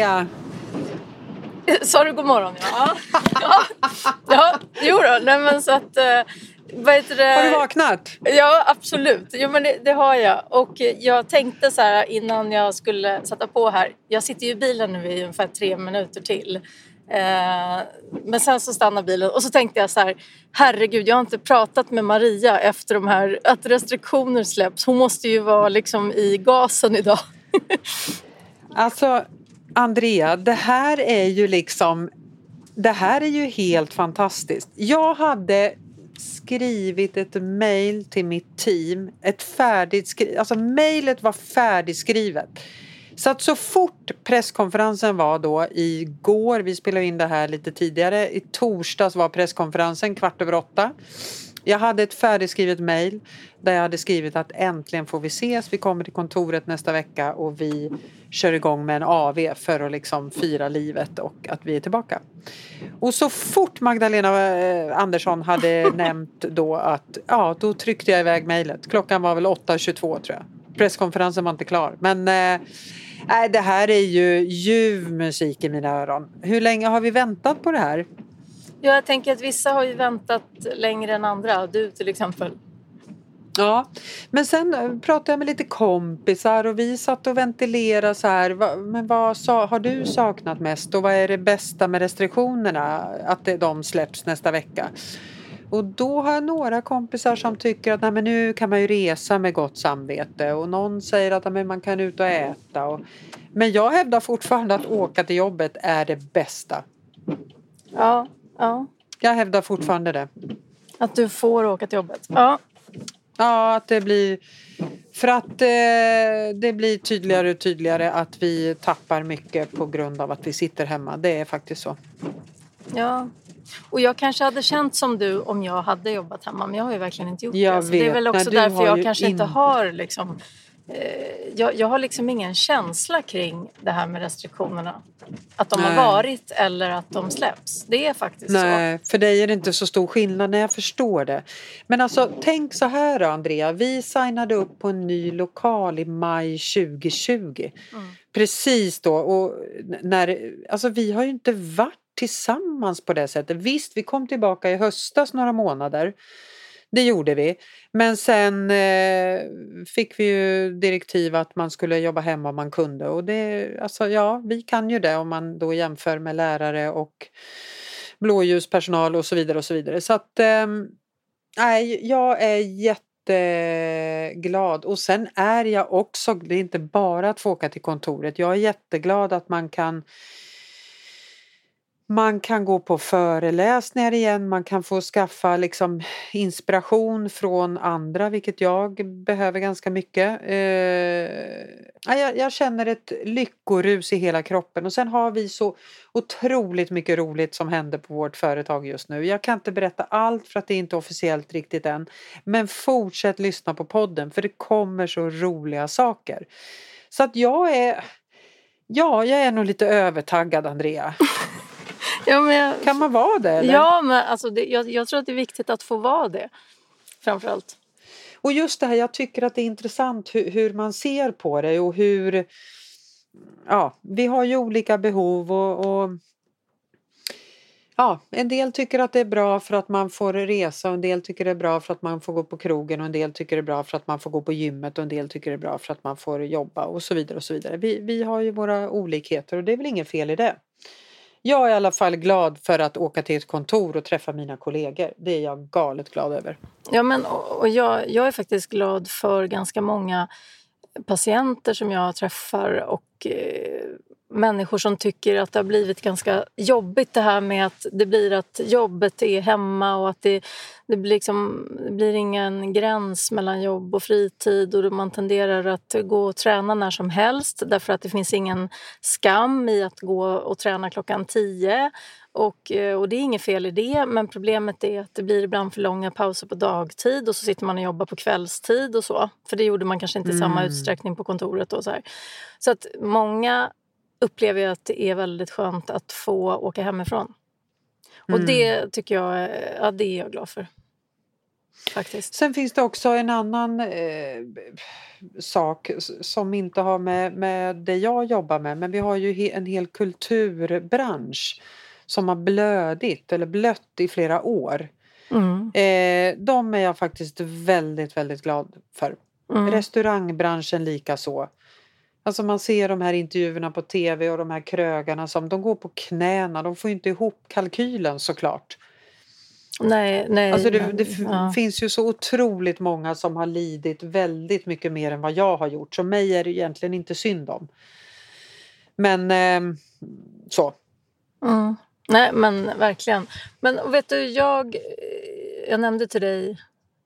Andrea! Sa du god morgon? Ja. ja. ja. Jo då, nej men så att... eh, det? Har du vaknat? Ja, absolut. Jo, men det, det har jag. Och jag tänkte så här innan jag skulle sätta på här. Jag sitter ju i bilen nu i ungefär tre minuter till. Eh, men sen så stannar bilen och så tänkte jag så här. Herregud, jag har inte pratat med Maria efter de här att restriktioner släpps. Hon måste ju vara liksom i gasen idag. Alltså, Andrea, det här är ju liksom... Det här är ju helt fantastiskt. Jag hade skrivit ett mejl till mitt team. Ett färdigt alltså mejlet var färdigskrivet. Så att så fort presskonferensen var då igår, vi spelade in det här lite tidigare, i torsdags var presskonferensen kvart över åtta. Jag hade ett färdigskrivet mejl där jag hade skrivit att äntligen får vi ses. Vi kommer till kontoret nästa vecka och vi kör igång med en AV för att liksom fira livet och att vi är tillbaka. Och så fort Magdalena eh, Andersson hade nämnt då att ja, då tryckte jag iväg mejlet. Klockan var väl 8.22 tror jag. Presskonferensen var inte klar. Men eh, det här är ju ljuv musik i mina öron. Hur länge har vi väntat på det här? Ja, jag tänker att vissa har ju väntat längre än andra. Du till exempel. Ja, men sen eh, pratade jag med lite kompisar och vi satt och ventilerade så här. Men vad sa, har du saknat mest och vad är det bästa med restriktionerna? Att de släpps nästa vecka. Och då har jag några kompisar som tycker att nej, men nu kan man ju resa med gott samvete och någon säger att men man kan ut och äta. Och, men jag hävdar fortfarande att åka till jobbet är det bästa. Ja, ja. Jag hävdar fortfarande det. Att du får åka till jobbet. Ja, Ja, att det blir... För att eh, det blir tydligare och tydligare att vi tappar mycket på grund av att vi sitter hemma. Det är faktiskt så. Ja. Och jag kanske hade känt som du om jag hade jobbat hemma men jag har ju verkligen inte gjort Jag det. Så det är väl också Nej, därför jag kanske inte inte- har liksom jag, jag har liksom ingen känsla kring det här med restriktionerna. Att de Nej. har varit eller att de släpps. Det är faktiskt så. Nej, för dig är det inte så stor skillnad. Nej, jag förstår det. Men alltså, tänk så här då, Andrea. Vi signade upp på en ny lokal i maj 2020. Mm. Precis då. Och när, alltså, vi har ju inte varit tillsammans på det sättet. Visst, vi kom tillbaka i höstas några månader. Det gjorde vi. Men sen eh, fick vi ju direktiv att man skulle jobba hemma om man kunde. Och det, alltså, ja, vi kan ju det om man då jämför med lärare och blåljuspersonal och så vidare och så vidare. Så att ehm, jag är jätteglad och sen är jag också, det är inte bara att få åka till kontoret, jag är jätteglad att man kan man kan gå på föreläsningar igen, man kan få skaffa liksom inspiration från andra, vilket jag behöver ganska mycket. Eh, jag, jag känner ett lyckorus i hela kroppen och sen har vi så otroligt mycket roligt som händer på vårt företag just nu. Jag kan inte berätta allt för att det är inte officiellt riktigt än. Men fortsätt lyssna på podden för det kommer så roliga saker. Så att jag är, ja, jag är nog lite övertaggad Andrea. Ja, jag, Kan man vara det? Eller? ja, men alltså det, jag, jag tror att det är viktigt att få vara det. Framförallt. Och just det här, jag tycker att det är intressant hur, hur man ser på det och hur... Ja, vi har ju olika behov och, och... Ja, en del tycker att det är bra för att man får resa och en del tycker det är bra för att man får gå på krogen och en del tycker det är bra för att man får gå på gymmet och en del tycker det är bra för att man får jobba och så vidare och så vidare. Vi, vi har ju våra olikheter och det är väl inget fel i det. Jag är i alla fall glad för att åka till ett kontor och träffa mina kollegor. Det är jag galet glad över. Ja, men, och jag, jag är faktiskt glad för ganska många patienter som jag träffar och eh, människor som tycker att det har blivit ganska jobbigt det här med att det blir att jobbet är hemma och att det, det, blir, liksom, det blir ingen gräns mellan jobb och fritid och man tenderar att gå och träna när som helst därför att det finns ingen skam i att gå och träna klockan tio. Och, eh, och det är inget fel i det, men problemet är att det blir ibland för långa pauser på dagtid och så sitter man och jobbar på kvällstid och så. För det gjorde man kanske inte i samma Mm. utsträckning på kontoret. Och så här. så att många upplever jag att det är väldigt skönt att få åka hemifrån. Och Mm. det tycker jag, ja det är jag glad för. Faktiskt. Sen finns det också en annan eh, sak som inte har med, med det jag jobbar med men vi har ju he, en hel kulturbransch som har blödit eller blött i flera år. Mm. Eh, de är jag faktiskt väldigt, väldigt glad för. Mm. Restaurangbranschen lika så. Alltså man ser de här intervjuerna på tv och de här krögarna som de går på knäna. De får inte ihop kalkylen såklart. Nej, nej. Alltså det, det ja. finns ju så otroligt många som har lidit väldigt mycket mer än vad jag har gjort. Så mig är det egentligen inte synd om. Men ehm, så. Mm. Nej, men verkligen. Men vet du, jag, jag nämnde till dig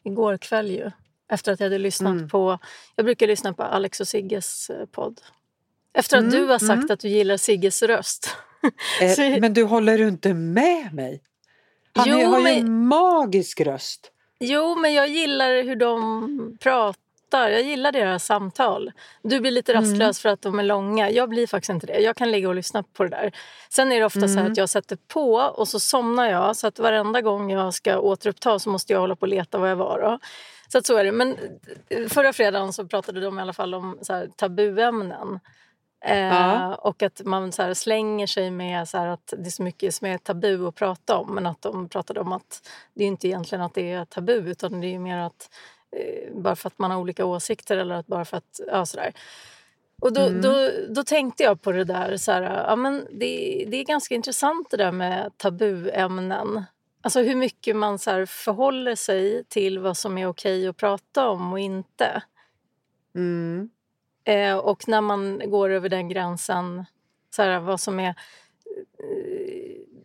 igår kväll ju, efter att jag hade lyssnat Mm. på... Jag brukar lyssna på Alex och Sigges eh, podd. Efter att Mm, du har sagt mm. att du gillar Sigges röst. Eh, Så- men du håller du inte med mig? Han Jo, har ju men- en magisk röst. Jo, men jag gillar hur de pratar. Jag gillar deras samtal. Du blir lite Mm. rastlös för att de är långa. Jag blir faktiskt inte det. Jag kan ligga och lyssna på det där. Sen är det ofta så Mm. att jag sätter på och så somnar jag. Så att varenda gång jag ska återuppta så måste jag hålla på och leta var jag var. Då. Så att så är det. Men eh, förra fredagen så pratade de i alla fall om så här, tabuämnen. Eh, Ja. Och att man så här, slänger sig med så här, att det är så mycket som är tabu att prata om. Men att de pratade om att det är inte egentligen att det är tabu utan det är mer att eh, bara för att man har olika åsikter eller att bara för att, ja sådär. Och då, Mm. då, då tänkte jag på det där, så här, ja, men det, det är ganska intressant det där med tabuämnen. Alltså hur mycket man så förhåller sig till vad som är okej att prata om och inte. Mm. Eh, och när man går över den gränsen, så här, vad som är... Eh,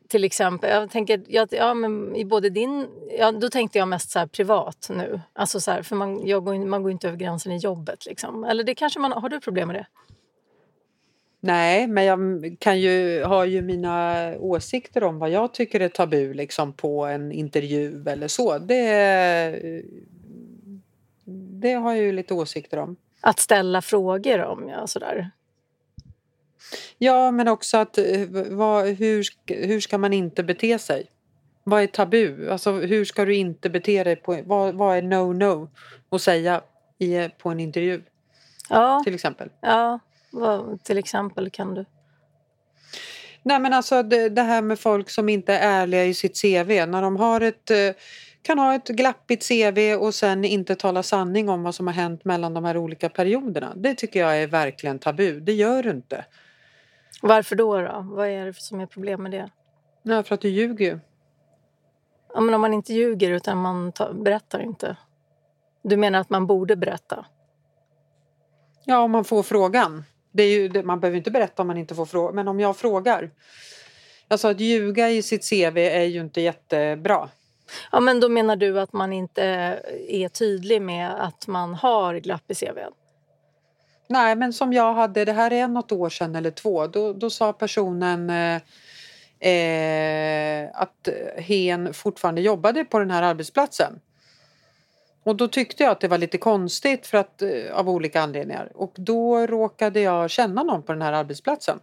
till exempel, jag tänker, ja, ja, men i både din... Ja, då tänkte jag mest så privat nu. Alltså så här, för man, jag går, man går inte över gränsen i jobbet. Liksom. Eller det kanske man, har du problem med det? Nej, men jag kan ju, har ju mina åsikter om vad jag tycker är tabu liksom, på en intervju eller så. Det, det har jag ju lite åsikter om. Att ställa frågor om, ja, sådär. Ja, men också att eh, vad, hur, hur ska man inte bete sig? Vad är tabu? Alltså hur ska du inte bete dig? På, vad, vad är no-no att säga i, på en intervju Ja, till exempel? ja vad, till exempel kan du... Nej men alltså det, det här med folk som inte är ärliga i sitt CV. När de har ett, eh, kan ha ett glappigt CV och sen inte tala sanning om vad som har hänt mellan de här olika perioderna. Det tycker jag är verkligen tabu. Det gör du inte. Varför då? då? Vad är det som är problem med det? Nej, för att du ljuger ju. Ja, men om man inte ljuger utan man ta, berättar inte. Du menar att man borde berätta? Ja, om man får frågan. Det är ju, man behöver inte berätta om man inte får fråga, men om jag frågar. Alltså att ljuga i sitt CV är ju inte jättebra. Ja, men då menar du att man inte är tydlig med att man har glapp i CVn? Nej, men som jag hade, det här är något år sedan eller två, då, då sa personen eh, eh, att hen fortfarande jobbade på den här arbetsplatsen. Och då tyckte jag att det var lite konstigt för att, eh, av olika anledningar. Och då råkade jag känna någon på den här arbetsplatsen.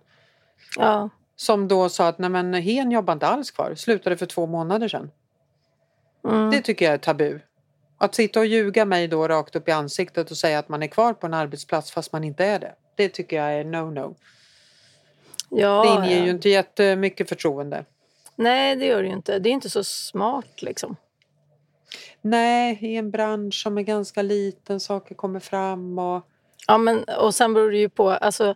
Ja. Som då sa att nej men hen jobbar inte alls kvar, slutade för två månader sedan. Mm. Det tycker jag är tabu. Att sitta och ljuga mig då rakt upp i ansiktet och säga att man är kvar på en arbetsplats fast man inte är det. Det tycker jag är no-no. ja, Det inger ja. ju inte jättemycket förtroende. Nej, det gör det ju inte. Det är inte så smart liksom. Nej, i en bransch som är ganska liten, saker kommer fram och... Ja, men, och sen beror det ju på... Alltså,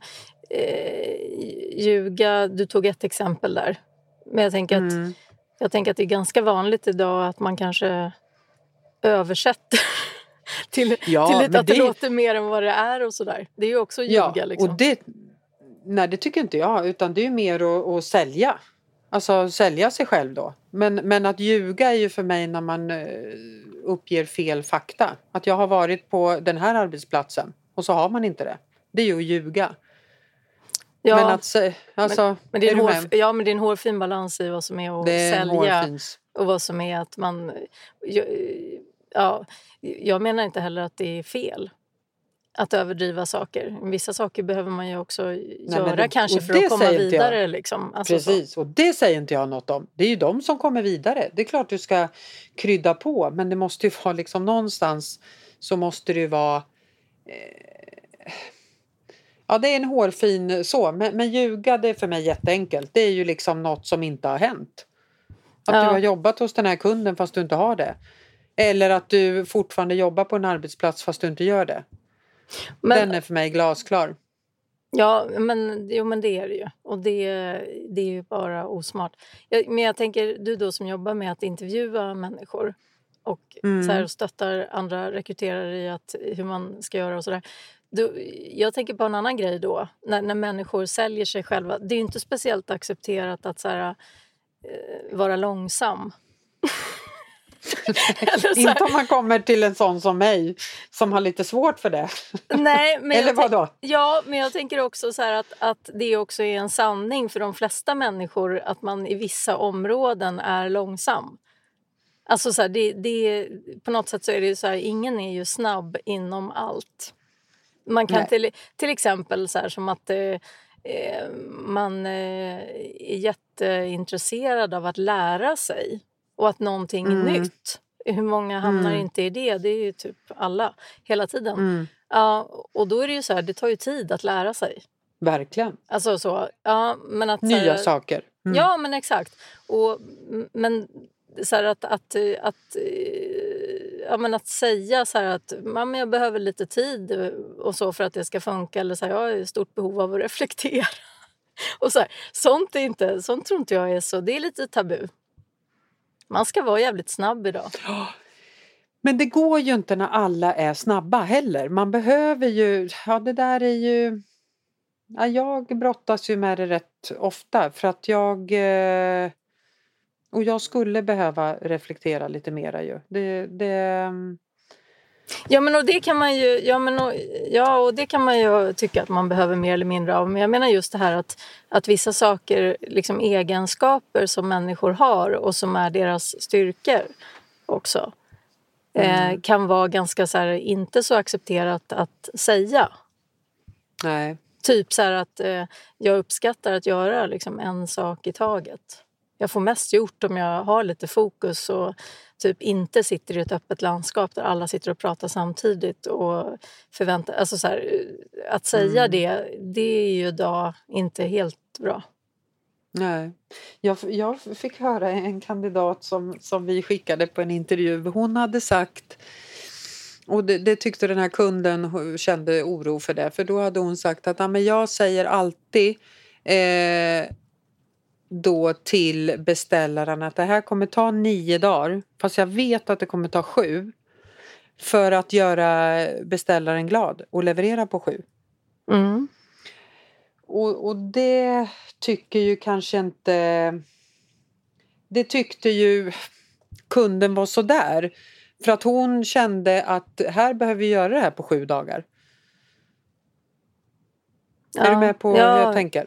eh, ljuga, du tog ett exempel där. Men jag tänker, att, Mm. jag tänker att det är ganska vanligt idag att man kanske översätter till, Ja, till men att det det- låter mer än vad det är och sådär. Det är ju också ljuga. Ja, liksom. och det... Nej, det tycker inte jag, utan det är mer att, att sälja. Alltså sälja sig själv då. Men, men att ljuga är ju för mig när man eh, uppger fel fakta. Att jag har varit på den här arbetsplatsen och så har man inte det. Det är ju att ljuga. ja, Men att alltså, men det är, en hårf, ja, men det är en hårfin balans i vad som är att är sälja och vad som är att man... Ja, jag menar inte heller att det är fel. Att överdriva saker. Vissa saker behöver man ju också Nej, göra det, kanske för att komma vidare. Liksom. Alltså Precis, så. och det säger inte jag något om. Det är ju de som kommer vidare. Det är klart du ska krydda på men det måste ju vara liksom någonstans så måste det ju vara eh, Ja, det är en hårfin så, men, men ljuga det är för mig jätteenkelt. Det är ju liksom något som inte har hänt. Att ja. du har jobbat hos den här kunden fast du inte har det. Eller att du fortfarande jobbar på en arbetsplats fast du inte gör det. Men, Den är för mig glasklar. Ja, men, jo, men det är det ju. Och det, det är ju bara osmart. Jag, men jag tänker, du då som jobbar med att intervjua människor och mm. så här, stöttar andra rekryterare i att, hur man ska göra och sådär. Jag tänker på en annan grej då, när, när människor säljer sig själva. Det är inte speciellt accepterat att så här, eh, vara långsam. Inte om man kommer till en sån som mig som har lite svårt för det. Nej, men Eller vad då? Ja, men jag tänker också så att, att det också är en sanning för de flesta människor att man i vissa områden är långsam. Alltså så här, det, det, på något sätt så är det så här, ingen är ju snabb inom allt. Man kan till, till exempel så här, som att eh, eh man eh, är jätteintresserad av att lära sig och att någonting är mm. nytt. Hur många hamnar mm. inte i det? Det är ju typ alla, hela tiden. Mm. Ja, och då är det ju så här, det tar ju tid att lära sig. Verkligen. Alltså så, ja, men att, Nya så saker. Mm. Ja, men exakt. Och, men så här att, att, att, ja, men att säga så att ja, men jag behöver lite tid och så för att det ska funka eller så här, jag har stort behov av att reflektera. Och så här, sånt, är inte, sånt tror inte jag är så... Det är lite tabu. Man ska vara jävligt snabb idag. Men det går ju inte när alla är snabba heller. Man behöver ju... Ja, det där är ju... Ja, jag brottas ju med det rätt ofta för att jag... Eh, och jag skulle behöva reflektera lite mera ju. Det, det, mm. Ja men, och det kan man ju, ja, men, och, ja, och det kan man ju tycka att man behöver mer eller mindre av. Men jag menar just det här att, att vissa saker, liksom egenskaper som människor har och som är deras styrkor också eh, mm. eh, kan vara ganska så här, inte så accepterat att säga. Nej. Typ så här att eh, jag uppskattar att göra liksom, en sak i taget. Jag får mest gjort om jag har lite fokus och typ inte sitter i ett öppet landskap där alla sitter och pratar samtidigt. och förväntar, alltså så här, Att säga mm. det, det är ju idag inte helt bra. Nej. Jag, jag fick höra en kandidat som, som vi skickade på en intervju. Hon hade sagt och det, det, tyckte den här kunden kände oro för det. För då hade hon sagt att ja, men jag säger alltid eh, då till beställaren att det här kommer ta nio dagar fast jag vet att det kommer ta sju för att göra beställaren glad och leverera på sju. Mm. Och, och det tycker ju kanske inte... Det tyckte ju kunden var sådär. För att hon kände att här behöver vi göra det här på sju dagar. Ja. Är du med på ja. hur jag tänker?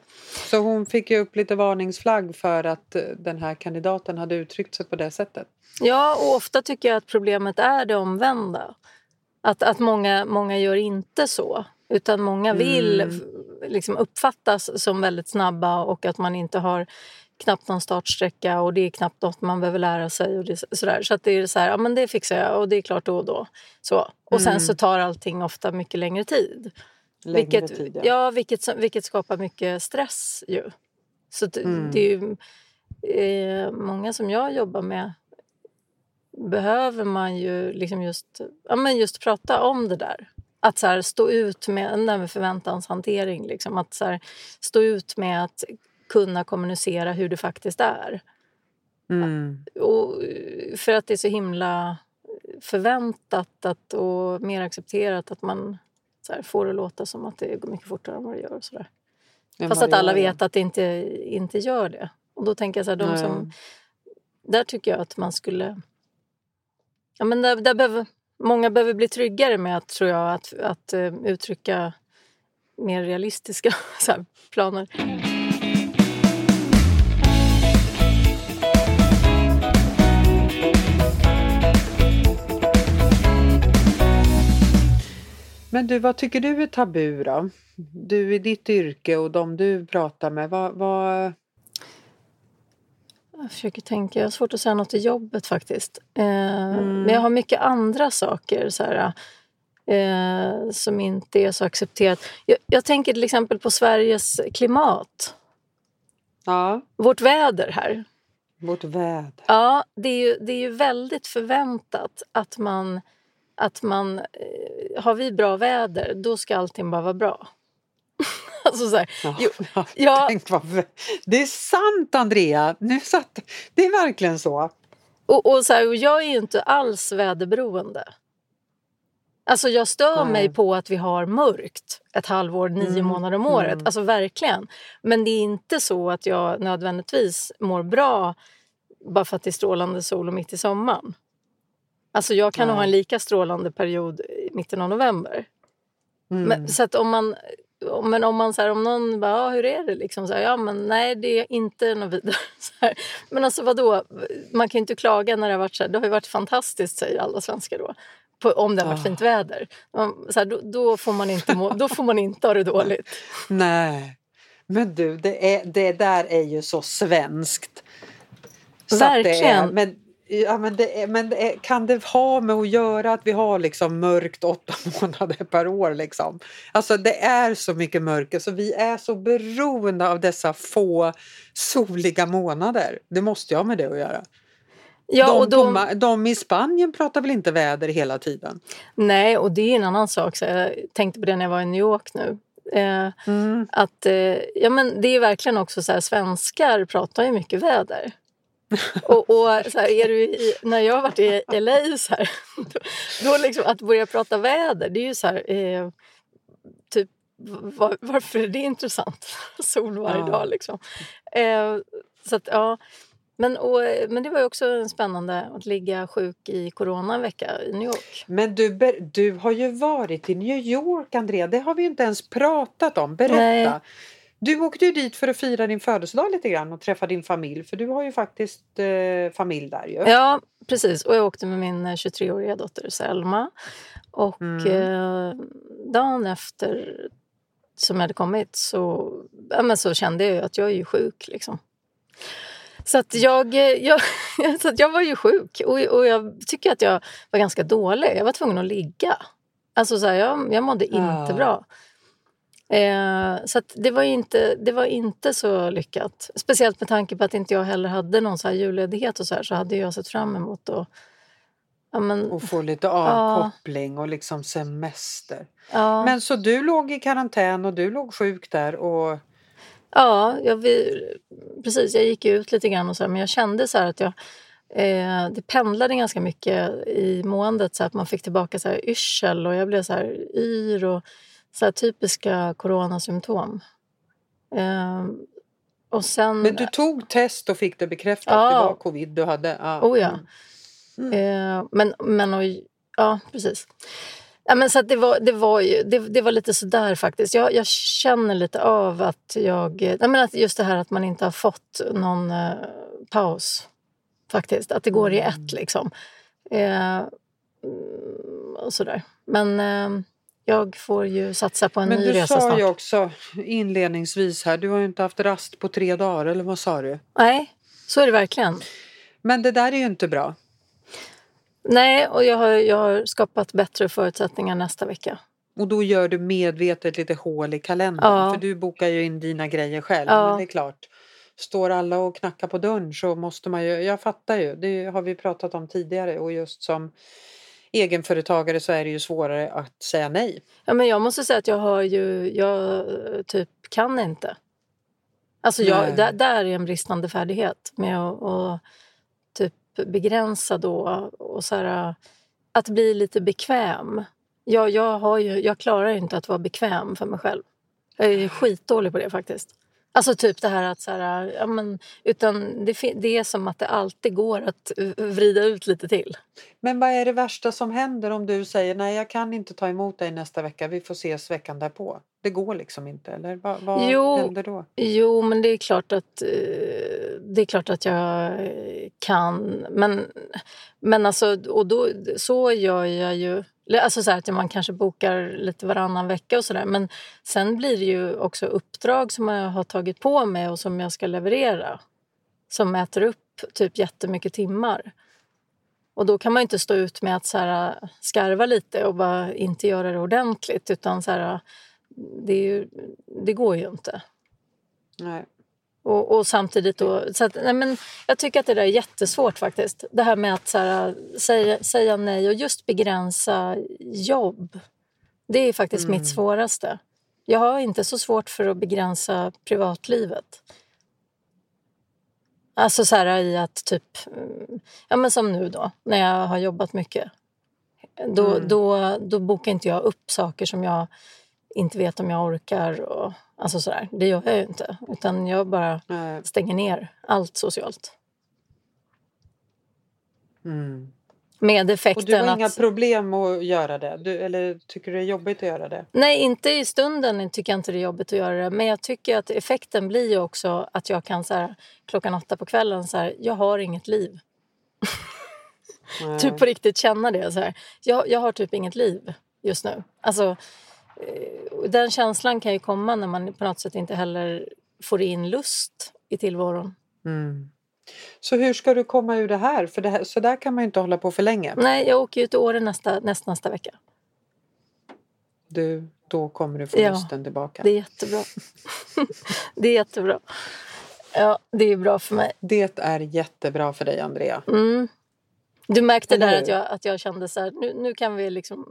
Så hon fick ju upp lite varningsflagg för att eh, den här kandidaten hade uttryckt sig på det sättet. Ja, och ofta tycker jag att problemet är det omvända. Att, att många, många gör inte så. Utan många vill mm. liksom uppfattas som väldigt snabba och att man inte har knappt någon startsträcka och det är knappt något man behöver lära sig. Och det, sådär. Så att det är så här, ja men det fixar jag och det är klart då och då. Så. Och sen mm. så tar allting ofta mycket längre tid. Vilket, tid, ja. ja. vilket, vilket skapar mycket stress ju. Så det, mm. det är ju eh, många som jag jobbar med behöver man ju liksom just, ja, men just prata om det där. Att så här, stå ut med, med förväntanshantering. Liksom. Att så här, stå ut med att kunna kommunicera hur det faktiskt är. Mm. Och, för att det är så himla förväntat att, och mer accepterat att man så här, får det låta som att det går mycket fortare än vad det gör. Och så där. Fast att alla vet att det inte, inte gör det. Och då tänker jag så här, de som... Där tycker jag att man skulle... Ja, men där, där behöver, många behöver bli tryggare med att, tror jag, att, att uh, uttrycka mer realistiska planer. Men du, vad tycker du är tabu då? Du i ditt yrke och de du pratar med, vad... vad... Jag försöker tänka, jag har svårt att säga något i jobbet faktiskt. Eh, mm. Men jag har mycket andra saker så här, eh, som inte är så accepterat. Jag, jag, tänker till exempel på Sveriges klimat. Ja. Vårt väder här. Vårt väder. Ja, det är ju, det är ju väldigt förväntat att man... Att man eh, har vi bra väder, då ska allting bara vara bra. alltså så här, ja, jo, ja, tänk vad, det är sant, Andrea! Nu satt, det är verkligen så. Och, och, så här, och jag är ju inte alls väderberoende. Alltså jag stör Nej. mig på att vi har mörkt ett halvår, nio mm. månader om året. Mm. Alltså verkligen. Men det är inte så att jag nödvändigtvis mår bra bara för att det är strålande sol och mitt i sommaren. Alltså jag kan Nej. ha en lika strålande period i mitten av november. Mm. Men, så om man, men om man så här, om någon bara, ja, hur är det liksom? Så här, ja men nej det är inte något vidare. Men alltså vadå, man kan ju inte klaga när det har varit så här, det har ju varit fantastiskt säger alla svenskar då på, om det har varit oh. fint väder. Så här, då, då, får man inte må, då får man inte ha det dåligt. Nej. Men du, det, är, det där är ju så svenskt. Så Verkligen. Är, men, ja, men, det men det kan det ha med att göra att vi har liksom mörkt åtta månader per år? Liksom? Alltså det är så mycket mörker så vi är så beroende av dessa få soliga månader. Det måste ju ha med det att göra. Ja, de, och de, de i Spanien pratar väl inte väder hela tiden? Nej, och det är en annan sak. Så jag tänkte på det när jag var i New York nu. Eh, mm. att, eh, ja, men det är verkligen också så här, svenskar pratar ju mycket väder. Och, och så här, är du i, när jag har varit i LA så här, då, då liksom, att börja prata väder, det är ju så här, eh, typ var, varför är det intressant? Sol varje ja. dag liksom. Eh, så att, ja, men, och, men det var ju också spännande att ligga sjuk i corona en vecka i New York. Men du, du har ju varit i New York, Andrea. Det har vi inte ens pratat om. Berätta. Nej. Du åkte ju dit för att fira din födelsedag lite grann och träffa din familj. För du har ju faktiskt eh, familj där ju. Ja, precis. Och jag åkte med min 23-åriga eh, dotter Selma. Och mm. eh, dagen efter som jag hade kommit så, ja, men så kände jag att jag är ju sjuk. Liksom. Så att jag, jag, så att jag var ju sjuk och, och jag tycker att jag var ganska dålig. Jag var tvungen att ligga. Alltså så här, jag, jag mådde inte ja. bra. Eh, så det, var inte, det var inte så lyckat. Speciellt med tanke på att inte jag heller hade någon så här julledighet och så här, så hade jag sett fram emot att Ja, men, och få lite avkoppling ja. och liksom semester. Ja. Men så du låg i karantän och du låg sjuk där och Ja, jag, vi, precis. Jag gick ut lite grann och så här, men jag kände så att jag eh, det pendlade ganska mycket i måendet så att man fick tillbaka så här yrsel och jag blev så här yr och så typiska coronasymptom. Eh, och sen, men du tog test och fick det bekräftat? Ja, det var covid du hade? Ja. Oh ja. Mm. Eh, men, men och, ja, precis. Ja, men så det, var, det, var ju, det, det var lite sådär faktiskt. Jag, jag känner lite av att jag... Jag menar just det här att man inte har fått någon eh, paus. Faktiskt. Att det går mm. i ett liksom. Eh, och sådär. Men eh, jag får ju satsa på en Men ny resa snart. Men du sa ju också inledningsvis här, du har ju inte haft rast på tre dagar, eller vad sa du? Nej, så är det verkligen. Men det där är ju inte bra. Nej, och jag har, jag har skapat bättre förutsättningar nästa vecka. Och då gör du medvetet lite hål i kalendern ja. för du bokar ju in dina grejer själv. Ja. Men det är klart, står alla och knackar på dörren så måste man ju, jag fattar ju, det har vi pratat om tidigare och just som egenföretagare så är det ju svårare att säga nej. Ja men jag måste säga att jag har ju, jag typ kan inte. Alltså jag, där, där är en bristande färdighet med att och, begränsa då och så här, att bli lite bekväm. Jag, jag, har ju, jag klarar inte att vara bekväm för mig själv. Jag är skitdålig på det faktiskt. Alltså typ det här att så här, ja, men, utan det, det är som att det alltid går att vrida ut lite till. Men vad är det värsta som händer om du säger nej jag kan inte ta emot dig nästa vecka, vi får ses veckan därpå? Det går liksom inte eller vad, vad jo, händer då? Jo men det är klart att uh, det är klart att jag kan. Men, men alltså, och då, så gör jag ju... Alltså så att man kanske bokar lite varannan vecka och sådär. Men sen blir det ju också uppdrag som jag har tagit på mig och som jag ska leverera. Som äter upp typ jättemycket timmar. Och då kan man inte stå ut med att så här, skarva lite och bara inte göra det ordentligt. Utan så här, det, ju, det går ju inte. Nej. Och, och, samtidigt då... Så att, nej men jag tycker att det där är jättesvårt faktiskt. Det här med att så här, säga, säga nej och just begränsa jobb. Det är faktiskt mm. mitt svåraste. Jag har inte så svårt för att begränsa privatlivet. Alltså så här i att typ... Ja men som nu då, när jag har jobbat mycket. Då, mm. då, då bokar inte jag upp saker som jag inte vet om jag orkar. Och, alltså sådär. Det gör jag ju inte. Utan jag bara Nej. stänger ner allt socialt. Mm. Med effekten och du har att... inga problem att göra det? Du, eller tycker du det är jobbigt att göra det? Nej, inte i stunden tycker jag inte det är jobbigt att göra det. Men jag tycker att effekten blir ju också att jag kan så här, klockan åtta på kvällen så här, jag har inget liv. typ på riktigt känna det. Så här. Jag, jag har typ inget liv just nu. Alltså, den känslan kan ju komma när man på något sätt inte heller får in lust i tillvaron. Mm. Så hur ska du komma ur det här? För det här, så där kan man ju inte hålla på för länge. Nej, jag åker ju till Åre nästa, nästa, nästa vecka. Du, då kommer du få ja, lusten tillbaka. det är jättebra. det är jättebra. Ja, det är bra för mig. Det är jättebra för dig, Andrea. Mm. Du märkte där att jag, att jag kände så här, nu, nu, kan vi liksom,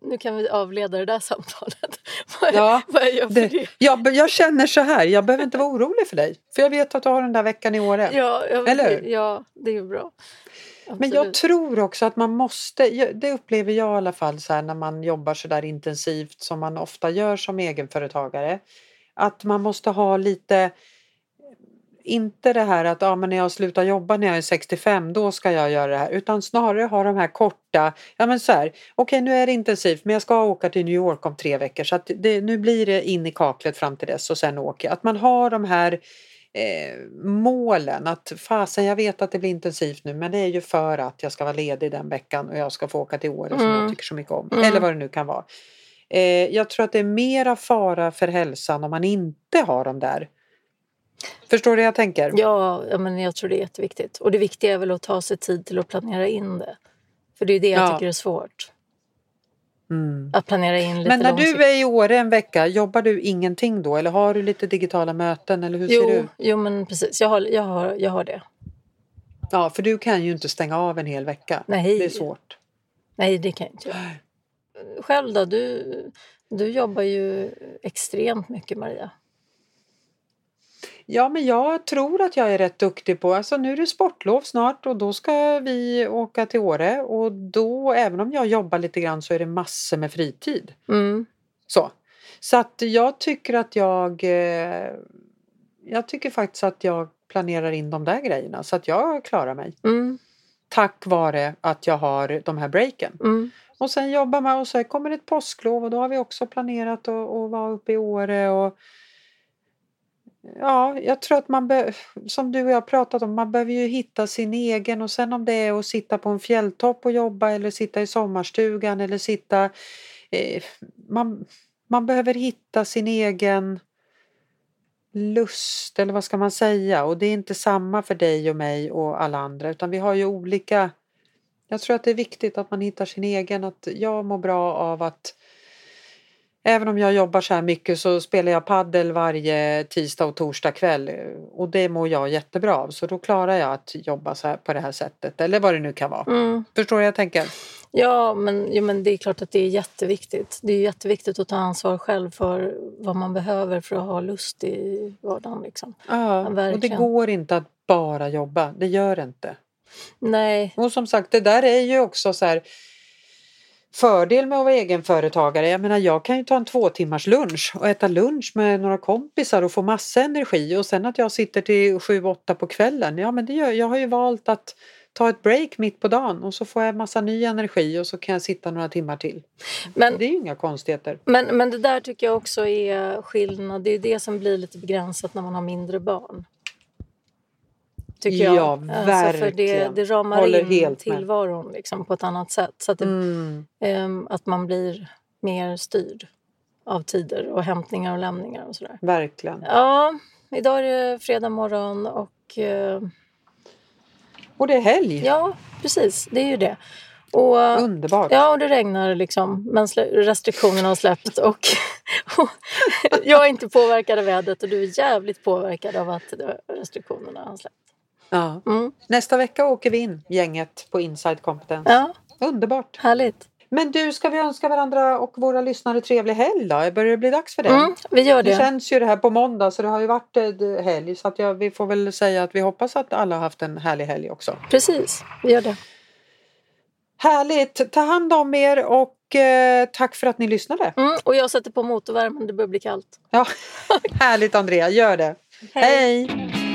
nu kan vi avleda det där samtalet. vad, ja, vad jag, det, jag, jag, känner så här, jag behöver inte vara orolig för dig. För jag vet att du har den där veckan i Åre. Ja, jag, Eller hur? Ja, det är bra. Absolut. Men jag tror också att man måste, det upplever jag i alla fall så här, när man jobbar så där intensivt som man ofta gör som egenföretagare. Att man måste ha lite inte det här att ja, men när jag slutar jobba när jag är 65 då ska jag göra det här utan snarare ha de här korta, ja men så här, okej okay, nu är det intensivt men jag ska åka till New York om tre veckor så att det, nu blir det in i kaklet fram till dess och sen åker jag. Att man har de här eh, målen att fasen jag vet att det blir intensivt nu men det är ju för att jag ska vara ledig den veckan och jag ska få åka till Åre mm. som jag mm. tycker så mycket om. Mm. Eller vad det nu kan vara. Eh, jag tror att det är mera fara för hälsan om man inte har de där Förstår du vad jag tänker? Ja, men jag tror det är jätteviktigt. Och det viktiga är väl att ta sig tid till att planera in det. För det är det jag ja. tycker är svårt. Mm. Att planera in lite Men när långsikt. du är i Åre en vecka, jobbar du ingenting då? Eller har du lite digitala möten? Eller hur jo, ser ut? Jo, men precis. Jag har, jag, har, jag har det. Ja, för du kan ju inte stänga av en hel vecka. Nej. Det är svårt. Nej, det kan jag inte. Själv då? Du, du jobbar ju extremt mycket, Maria. Ja, men jag tror att jag är rätt duktig på, alltså nu är det sportlov snart och då ska vi åka till Åre och då, även om jag jobbar lite grann så är det massor med fritid. Mm. Så. Så att jag tycker att jag, eh, jag tycker faktiskt att jag planerar in de där grejerna så att jag klarar mig. Mm. Tack vare att jag har de här breaken. Mm. Och sen jobbar man och så kommer det ett påsklov och då har vi också planerat att, att vara uppe i Åre och Ja, jag tror att man be- som du och jag pratat om, man behöver ju hitta sin egen och sen om det är att sitta på en fjälltopp och jobba eller sitta i sommarstugan eller sitta... Eh, man, man behöver hitta sin egen lust eller vad ska man säga? Och det är inte samma för dig och mig och alla andra utan vi har ju olika... Jag tror att det är viktigt att man hittar sin egen, att jag mår bra av att Även om jag jobbar så här mycket så spelar jag paddel varje tisdag och torsdag kväll och det mår jag jättebra av så då klarar jag att jobba så här på det här sättet eller vad det nu kan vara. Mm. Förstår du jag tänker? Ja men, ja, men det är klart att det är jätteviktigt. Det är jätteviktigt att ta ansvar själv för vad man behöver för att ha lust i vardagen. Liksom. Ja, ja och det går inte att bara jobba. Det gör det inte. Nej. Och som sagt, det där är ju också så här fördel med att vara egenföretagare. Jag menar jag kan ju ta en två timmars lunch och äta lunch med några kompisar och få massa energi och sen att jag sitter till sju, åtta på kvällen. Ja men det gör, jag har ju valt att ta ett break mitt på dagen och så får jag massa ny energi och så kan jag sitta några timmar till. Men, det är ju inga konstigheter. Men, men det där tycker jag också är skillnad. Det är det som blir lite begränsat när man har mindre barn. Tycker jag. Ja, Alltså, för det, verkligen. det ramar Håller in helt tillvaron liksom, på ett annat sätt. Så att, det, Mm. ehm, att man blir mer styrd av tider och hämtningar och lämningar och sådär. Verkligen. Ja, idag är det fredag morgon och eh, Och det är helg. ja, precis, det är ju det. Och, Underbart. Ja, och det regnar liksom, men restriktionerna har släppt och, och jag är inte påverkad av vädret och du är jävligt påverkad av att restriktionerna har släppt. Ja. Mm. Nästa vecka åker vi in, gänget på Inside Competence. Ja, Underbart. härligt. Men du, ska vi önska varandra och våra lyssnare trevlig helg då? Börjar det bli dags för det? Mm, vi gör Det det. känns ju det här på måndag så det har ju varit eh, helg så att jag, vi får väl säga att vi hoppas att alla har haft en härlig helg också. Precis, vi gör det. Härligt! Ta hand om er och eh, tack för att ni lyssnade. Mm, och jag sätter på motorvärmen, det börjar bli kallt. Ja, härligt Andrea, gör det. Hej. Hej.